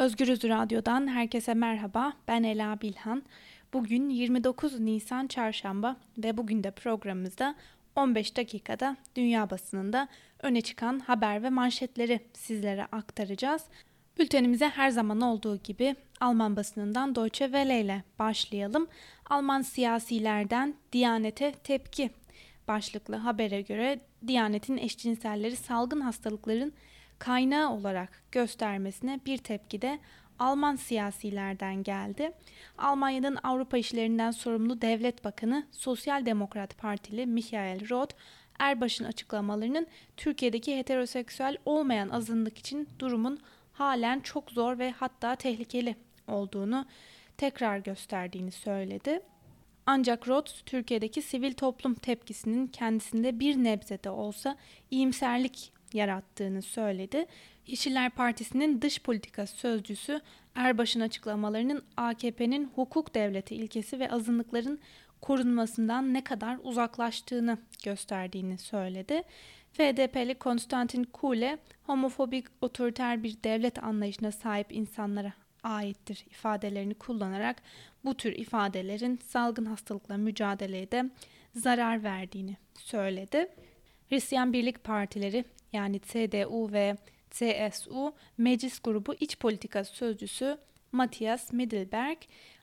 Özgürüz Radyo'dan herkese merhaba. Ben Ela Bilhan. Bugün 29 Nisan Çarşamba ve bugün de programımızda 15 dakikada dünya basınında öne çıkan haber ve manşetleri sizlere aktaracağız. Bültenimize her zaman olduğu gibi Alman basınından Deutsche Welle ile başlayalım. Alman siyasilerden Diyanete tepki başlıklı habere göre Diyanet'in eşcinselleri salgın hastalıkların kaynağı olarak göstermesine bir tepki de Alman siyasilerden geldi. Almanya'nın Avrupa işlerinden sorumlu Devlet Bakanı Sosyal Demokrat Partili Michael Roth, Erbaş'ın açıklamalarının Türkiye'deki heteroseksüel olmayan azınlık için durumun halen çok zor ve hatta tehlikeli olduğunu tekrar gösterdiğini söyledi. Ancak Roth, Türkiye'deki sivil toplum tepkisinin kendisinde bir nebze de olsa iyimserlik yarattığını söyledi. Yeşiller Partisi'nin dış politika sözcüsü Erbaş'ın açıklamalarının AKP'nin hukuk devleti ilkesi ve azınlıkların korunmasından ne kadar uzaklaştığını gösterdiğini söyledi. FDP'li Konstantin Kule, homofobik otoriter bir devlet anlayışına sahip insanlara aittir ifadelerini kullanarak bu tür ifadelerin salgın hastalıkla mücadeleye de zarar verdiğini söyledi. Hristiyan Birlik Partileri yani CDU ve CSU Meclis Grubu İç Politika Sözcüsü Matthias Middelberg,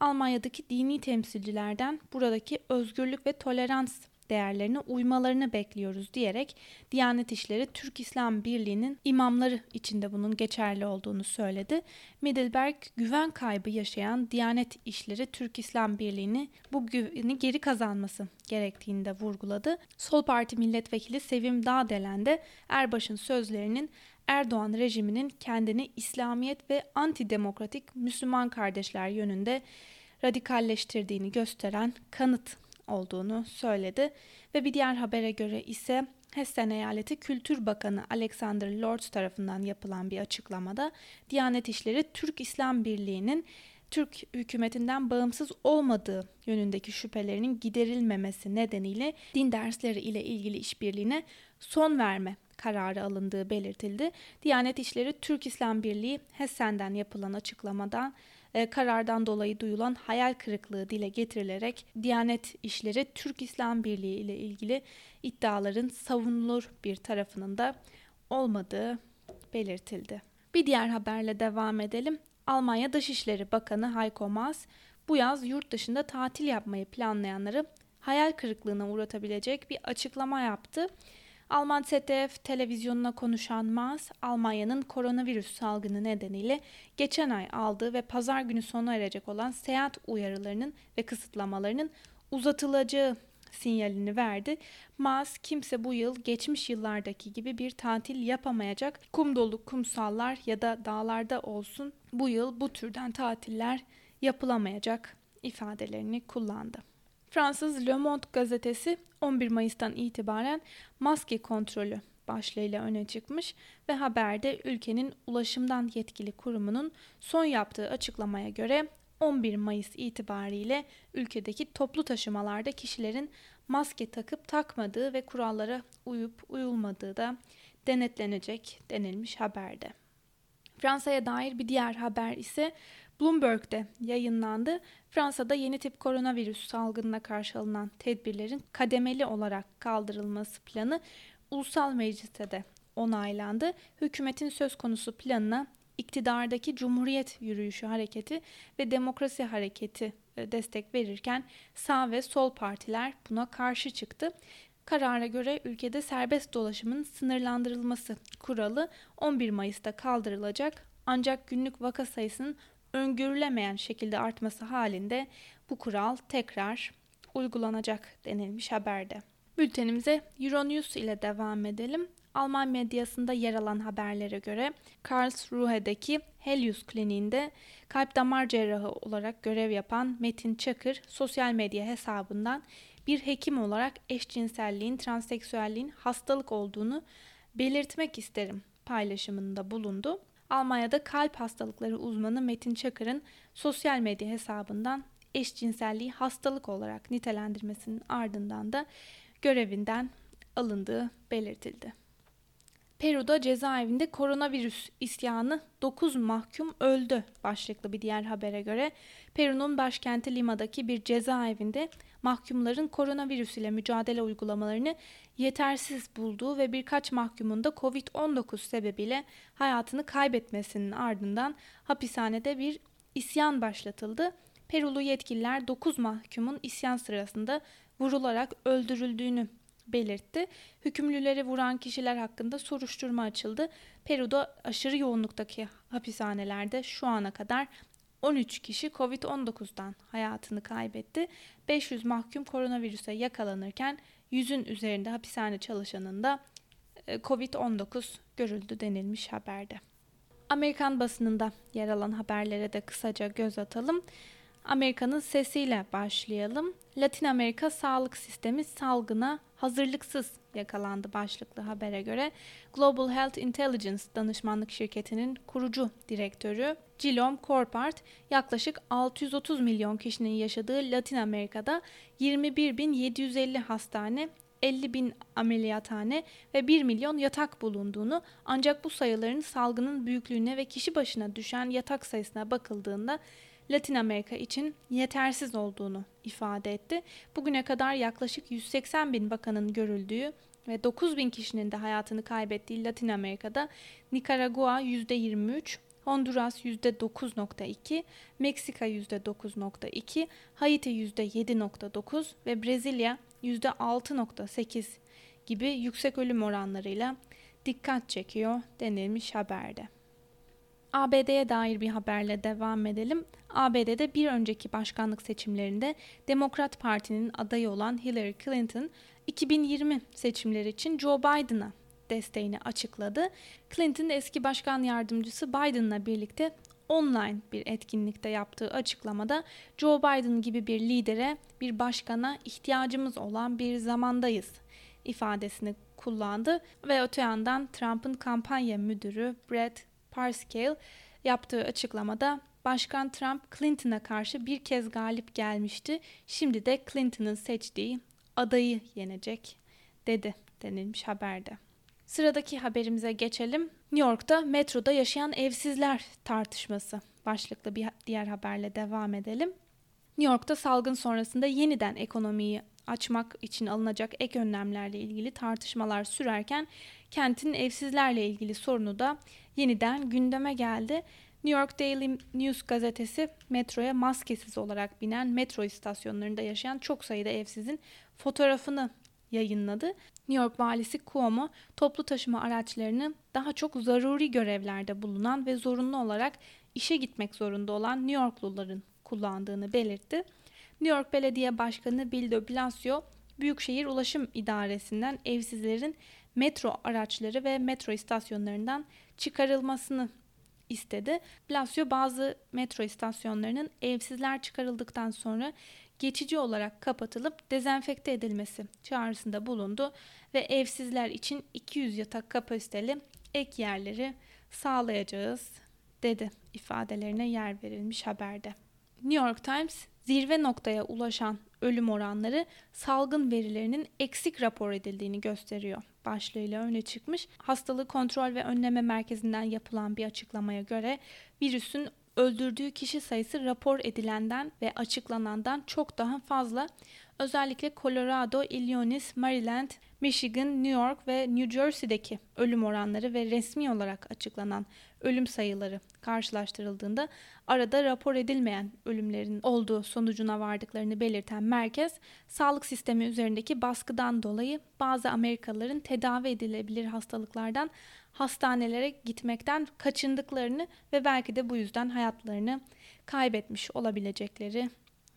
Almanya'daki dini temsilcilerden buradaki özgürlük ve tolerans değerlerine uymalarını bekliyoruz diyerek Diyanet İşleri Türk İslam Birliği'nin imamları içinde bunun geçerli olduğunu söyledi. Middelberg güven kaybı yaşayan Diyanet İşleri Türk İslam Birliği'ni bu güveni geri kazanması gerektiğini de vurguladı. Sol Parti Milletvekili Sevim Dağdelen de Erbaş'ın sözlerinin Erdoğan rejiminin kendini İslamiyet ve antidemokratik Müslüman kardeşler yönünde radikalleştirdiğini gösteren kanıt olduğunu söyledi ve bir diğer habere göre ise Hessen Eyaleti Kültür Bakanı Alexander Lords tarafından yapılan bir açıklamada Diyanet İşleri Türk İslam Birliği'nin Türk hükümetinden bağımsız olmadığı yönündeki şüphelerinin giderilmemesi nedeniyle din dersleri ile ilgili işbirliğine son verme kararı alındığı belirtildi. Diyanet İşleri Türk İslam Birliği Hessen'den yapılan açıklamadan e, karardan dolayı duyulan hayal kırıklığı dile getirilerek Diyanet İşleri Türk İslam Birliği ile ilgili iddiaların savunulur bir tarafının da olmadığı belirtildi. Bir diğer haberle devam edelim. Almanya Dışişleri Bakanı Heiko Maas bu yaz yurt dışında tatil yapmayı planlayanları hayal kırıklığına uğratabilecek bir açıklama yaptı. Alman ZDF televizyonuna konuşan Maas, Almanya'nın koronavirüs salgını nedeniyle geçen ay aldığı ve pazar günü sona erecek olan seyahat uyarılarının ve kısıtlamalarının uzatılacağı sinyalini verdi. Maas kimse bu yıl geçmiş yıllardaki gibi bir tatil yapamayacak. Kum dolu kumsallar ya da dağlarda olsun bu yıl bu türden tatiller yapılamayacak ifadelerini kullandı. Fransız Le Monde gazetesi 11 Mayıs'tan itibaren maske kontrolü başlığıyla öne çıkmış ve haberde ülkenin ulaşımdan yetkili kurumunun son yaptığı açıklamaya göre 11 Mayıs itibariyle ülkedeki toplu taşımalarda kişilerin maske takıp takmadığı ve kurallara uyup uyulmadığı da denetlenecek denilmiş haberde. Fransa'ya dair bir diğer haber ise Bloomberg'de yayınlandı. Fransa'da yeni tip koronavirüs salgınına karşı alınan tedbirlerin kademeli olarak kaldırılması planı ulusal mecliste de onaylandı. Hükümetin söz konusu planına iktidardaki Cumhuriyet Yürüyüşü Hareketi ve Demokrasi Hareketi e, destek verirken sağ ve sol partiler buna karşı çıktı. Karara göre ülkede serbest dolaşımın sınırlandırılması kuralı 11 Mayıs'ta kaldırılacak ancak günlük vaka sayısının öngörülemeyen şekilde artması halinde bu kural tekrar uygulanacak denilmiş haberde. Bültenimize Euronews ile devam edelim. Alman medyasında yer alan haberlere göre Karlsruhe'deki Helios Kliniğinde kalp damar cerrahı olarak görev yapan Metin Çakır sosyal medya hesabından bir hekim olarak eşcinselliğin, transseksüelliğin hastalık olduğunu belirtmek isterim paylaşımında bulundu. Almanya'da kalp hastalıkları uzmanı Metin Çakır'ın sosyal medya hesabından eşcinselliği hastalık olarak nitelendirmesinin ardından da görevinden alındığı belirtildi. Peru'da cezaevinde koronavirüs isyanı 9 mahkum öldü başlıklı bir diğer habere göre Peru'nun başkenti Lima'daki bir cezaevinde mahkumların koronavirüs ile mücadele uygulamalarını yetersiz bulduğu ve birkaç mahkumun da Covid-19 sebebiyle hayatını kaybetmesinin ardından hapishanede bir isyan başlatıldı. Perulu yetkililer 9 mahkumun isyan sırasında vurularak öldürüldüğünü belirtti. Hükümlüleri vuran kişiler hakkında soruşturma açıldı. Peru'da aşırı yoğunluktaki hapishanelerde şu ana kadar 13 kişi Covid-19'dan hayatını kaybetti. 500 mahkum koronavirüse yakalanırken 100'ün üzerinde hapishane çalışanın da e, Covid-19 görüldü denilmiş haberde. Amerikan basınında yer alan haberlere de kısaca göz atalım. Amerika'nın sesiyle başlayalım. Latin Amerika sağlık sistemi salgına hazırlıksız yakalandı başlıklı habere göre. Global Health Intelligence danışmanlık şirketinin kurucu direktörü Guillaume Corpart yaklaşık 630 milyon kişinin yaşadığı Latin Amerika'da 21.750 hastane 50 bin ameliyathane ve 1 milyon yatak bulunduğunu ancak bu sayıların salgının büyüklüğüne ve kişi başına düşen yatak sayısına bakıldığında Latin Amerika için yetersiz olduğunu ifade etti. Bugüne kadar yaklaşık 180 bin vakanın görüldüğü ve 9 bin kişinin de hayatını kaybettiği Latin Amerika'da Nikaragua %23, Honduras %9.2, Meksika %9.2, Haiti %7.9 ve Brezilya %6.8 gibi yüksek ölüm oranlarıyla dikkat çekiyor denilmiş haberde. ABD'ye dair bir haberle devam edelim. ABD'de bir önceki başkanlık seçimlerinde Demokrat Parti'nin adayı olan Hillary Clinton 2020 seçimleri için Joe Biden'a desteğini açıkladı. Clinton eski başkan yardımcısı Biden'la birlikte online bir etkinlikte yaptığı açıklamada Joe Biden gibi bir lidere, bir başkana ihtiyacımız olan bir zamandayız ifadesini kullandı ve öte yandan Trump'ın kampanya müdürü Brett Parscale yaptığı açıklamada Başkan Trump Clinton'a karşı bir kez galip gelmişti. Şimdi de Clinton'ın seçtiği adayı yenecek dedi denilmiş haberde. Sıradaki haberimize geçelim. New York'ta metroda yaşayan evsizler tartışması başlıklı bir diğer haberle devam edelim. New York'ta salgın sonrasında yeniden ekonomiyi açmak için alınacak ek önlemlerle ilgili tartışmalar sürerken kentin evsizlerle ilgili sorunu da yeniden gündeme geldi. New York Daily News gazetesi metroya maskesiz olarak binen metro istasyonlarında yaşayan çok sayıda evsizin fotoğrafını yayınladı. New York valisi Cuomo toplu taşıma araçlarını daha çok zaruri görevlerde bulunan ve zorunlu olarak işe gitmek zorunda olan New Yorkluların kullandığını belirtti. New York Belediye Başkanı Bill de Blasio, Büyükşehir Ulaşım İdaresi'nden evsizlerin metro araçları ve metro istasyonlarından çıkarılmasını istedi. Blasio bazı metro istasyonlarının evsizler çıkarıldıktan sonra geçici olarak kapatılıp dezenfekte edilmesi çağrısında bulundu ve evsizler için 200 yatak kapasiteli ek yerleri sağlayacağız dedi ifadelerine yer verilmiş haberde. New York Times zirve noktaya ulaşan ölüm oranları salgın verilerinin eksik rapor edildiğini gösteriyor başlığıyla öne çıkmış. Hastalığı Kontrol ve Önleme Merkezi'nden yapılan bir açıklamaya göre virüsün öldürdüğü kişi sayısı rapor edilenden ve açıklanandan çok daha fazla. Özellikle Colorado, Illinois, Maryland, Michigan, New York ve New Jersey'deki ölüm oranları ve resmi olarak açıklanan ölüm sayıları karşılaştırıldığında arada rapor edilmeyen ölümlerin olduğu sonucuna vardıklarını belirten merkez, sağlık sistemi üzerindeki baskıdan dolayı bazı Amerikalıların tedavi edilebilir hastalıklardan hastanelere gitmekten kaçındıklarını ve belki de bu yüzden hayatlarını kaybetmiş olabilecekleri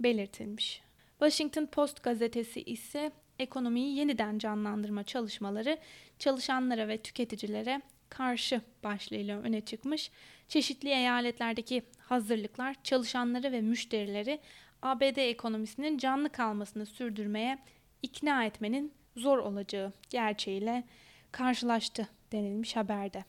belirtilmiş. Washington Post gazetesi ise ekonomiyi yeniden canlandırma çalışmaları çalışanlara ve tüketicilere karşı başlığıyla öne çıkmış. Çeşitli eyaletlerdeki hazırlıklar çalışanları ve müşterileri ABD ekonomisinin canlı kalmasını sürdürmeye ikna etmenin zor olacağı gerçeğiyle karşılaştı denilmiş haberde.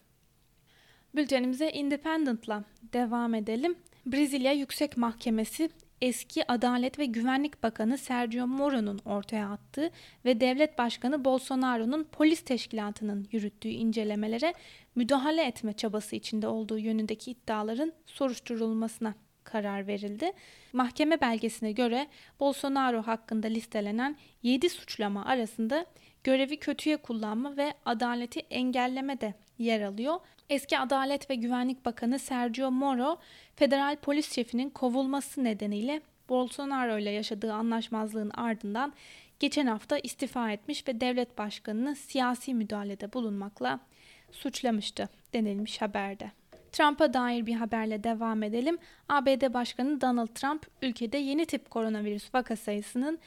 Bültenimize Independent'la devam edelim. Brezilya Yüksek Mahkemesi eski Adalet ve Güvenlik Bakanı Sergio Moro'nun ortaya attığı ve Devlet Başkanı Bolsonaro'nun polis teşkilatının yürüttüğü incelemelere müdahale etme çabası içinde olduğu yönündeki iddiaların soruşturulmasına karar verildi. Mahkeme belgesine göre Bolsonaro hakkında listelenen 7 suçlama arasında görevi kötüye kullanma ve adaleti engelleme de yer alıyor. Eski Adalet ve Güvenlik Bakanı Sergio Moro, federal polis şefinin kovulması nedeniyle Bolsonaro ile yaşadığı anlaşmazlığın ardından geçen hafta istifa etmiş ve devlet başkanını siyasi müdahalede bulunmakla suçlamıştı denilmiş haberde. Trump'a dair bir haberle devam edelim. ABD Başkanı Donald Trump ülkede yeni tip koronavirüs vaka sayısının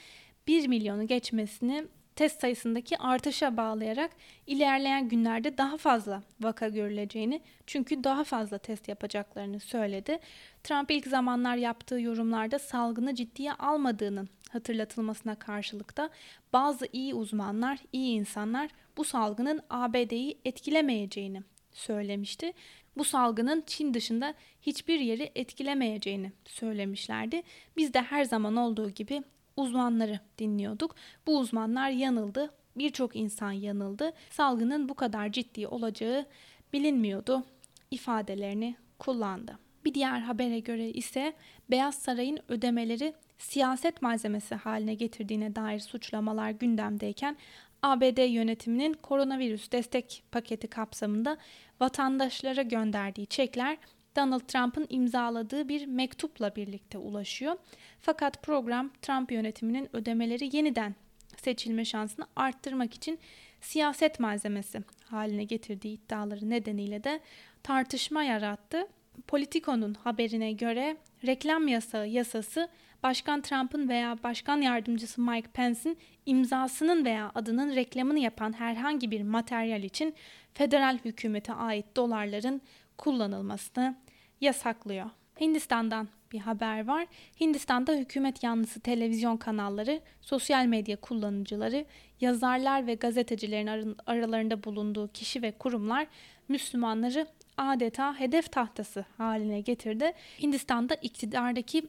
1 milyonu geçmesini test sayısındaki artışa bağlayarak ilerleyen günlerde daha fazla vaka görüleceğini çünkü daha fazla test yapacaklarını söyledi. Trump ilk zamanlar yaptığı yorumlarda salgını ciddiye almadığının hatırlatılmasına karşılıkta bazı iyi uzmanlar, iyi insanlar bu salgının ABD'yi etkilemeyeceğini söylemişti. Bu salgının Çin dışında hiçbir yeri etkilemeyeceğini söylemişlerdi. Biz de her zaman olduğu gibi uzmanları dinliyorduk. Bu uzmanlar yanıldı. Birçok insan yanıldı. Salgının bu kadar ciddi olacağı bilinmiyordu ifadelerini kullandı. Bir diğer habere göre ise Beyaz Saray'ın ödemeleri siyaset malzemesi haline getirdiğine dair suçlamalar gündemdeyken ABD yönetiminin koronavirüs destek paketi kapsamında vatandaşlara gönderdiği çekler Donald Trump'ın imzaladığı bir mektupla birlikte ulaşıyor. Fakat program Trump yönetiminin ödemeleri yeniden seçilme şansını arttırmak için siyaset malzemesi haline getirdiği iddiaları nedeniyle de tartışma yarattı. Politico'nun haberine göre reklam yasağı yasası Başkan Trump'ın veya Başkan Yardımcısı Mike Pence'in imzasının veya adının reklamını yapan herhangi bir materyal için federal hükümete ait dolarların kullanılmasını yasaklıyor. Hindistan'dan bir haber var. Hindistan'da hükümet yanlısı televizyon kanalları, sosyal medya kullanıcıları, yazarlar ve gazetecilerin aralarında bulunduğu kişi ve kurumlar Müslümanları adeta hedef tahtası haline getirdi. Hindistan'da iktidardaki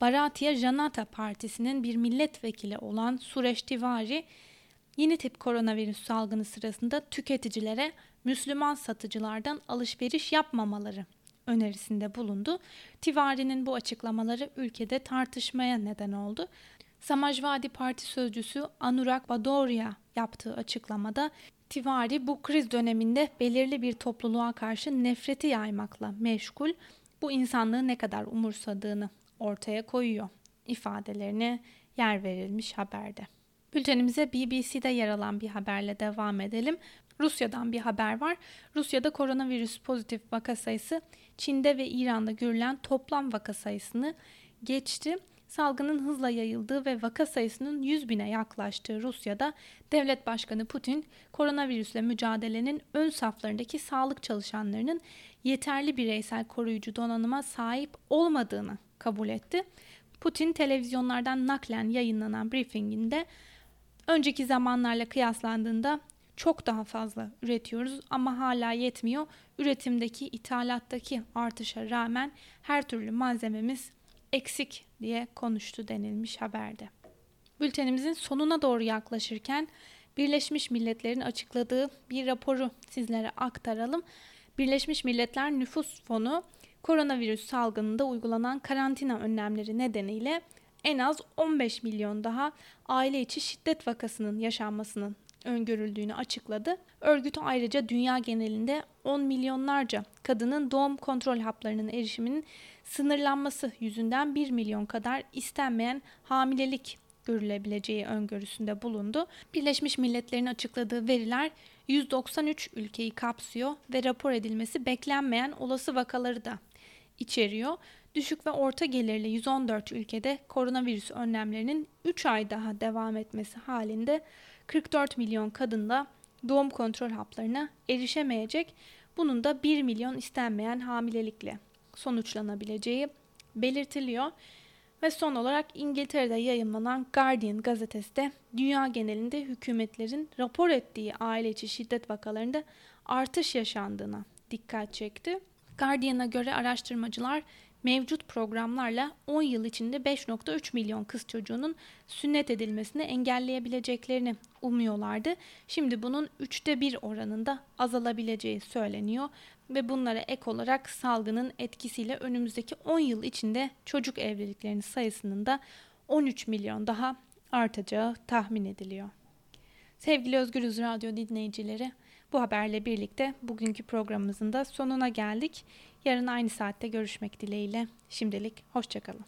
Bharatiya Janata Partisi'nin bir milletvekili olan Suresh Tiwari yeni tip koronavirüs salgını sırasında tüketicilere Müslüman satıcılardan alışveriş yapmamaları önerisinde bulundu. Tiwari'nin bu açıklamaları ülkede tartışmaya neden oldu. Samajvadi Parti sözcüsü Anurag Badoria yaptığı açıklamada Tiwari bu kriz döneminde belirli bir topluluğa karşı nefreti yaymakla meşgul, bu insanlığı ne kadar umursadığını ortaya koyuyor ifadelerine yer verilmiş haberde. Bültenimize BBC'de yer alan bir haberle devam edelim. Rusya'dan bir haber var. Rusya'da koronavirüs pozitif vaka sayısı Çin'de ve İran'da görülen toplam vaka sayısını geçti. Salgının hızla yayıldığı ve vaka sayısının 100 bine yaklaştığı Rusya'da devlet başkanı Putin koronavirüsle mücadelenin ön saflarındaki sağlık çalışanlarının yeterli bireysel koruyucu donanıma sahip olmadığını kabul etti. Putin televizyonlardan naklen yayınlanan briefinginde önceki zamanlarla kıyaslandığında çok daha fazla üretiyoruz ama hala yetmiyor. Üretimdeki, ithalattaki artışa rağmen her türlü malzememiz eksik diye konuştu denilmiş haberde. Bültenimizin sonuna doğru yaklaşırken Birleşmiş Milletler'in açıkladığı bir raporu sizlere aktaralım. Birleşmiş Milletler Nüfus Fonu koronavirüs salgınında uygulanan karantina önlemleri nedeniyle en az 15 milyon daha aile içi şiddet vakasının yaşanmasının öngörüldüğünü açıkladı. Örgüt ayrıca dünya genelinde 10 milyonlarca kadının doğum kontrol haplarının erişiminin sınırlanması yüzünden 1 milyon kadar istenmeyen hamilelik görülebileceği öngörüsünde bulundu. Birleşmiş Milletler'in açıkladığı veriler 193 ülkeyi kapsıyor ve rapor edilmesi beklenmeyen olası vakaları da içeriyor. Düşük ve orta gelirli 114 ülkede koronavirüs önlemlerinin 3 ay daha devam etmesi halinde 44 milyon kadın da doğum kontrol haplarına erişemeyecek. Bunun da 1 milyon istenmeyen hamilelikle sonuçlanabileceği belirtiliyor. Ve son olarak İngiltere'de yayınlanan Guardian gazetesi de dünya genelinde hükümetlerin rapor ettiği aile içi şiddet vakalarında artış yaşandığına dikkat çekti. Guardian'a göre araştırmacılar mevcut programlarla 10 yıl içinde 5.3 milyon kız çocuğunun sünnet edilmesini engelleyebileceklerini umuyorlardı. Şimdi bunun üçte bir oranında azalabileceği söyleniyor ve bunlara ek olarak salgının etkisiyle önümüzdeki 10 yıl içinde çocuk evliliklerinin sayısının da 13 milyon daha artacağı tahmin ediliyor. Sevgili Özgürüz Radyo dinleyicileri, bu haberle birlikte bugünkü programımızın da sonuna geldik. Yarın aynı saatte görüşmek dileğiyle. Şimdilik hoşçakalın.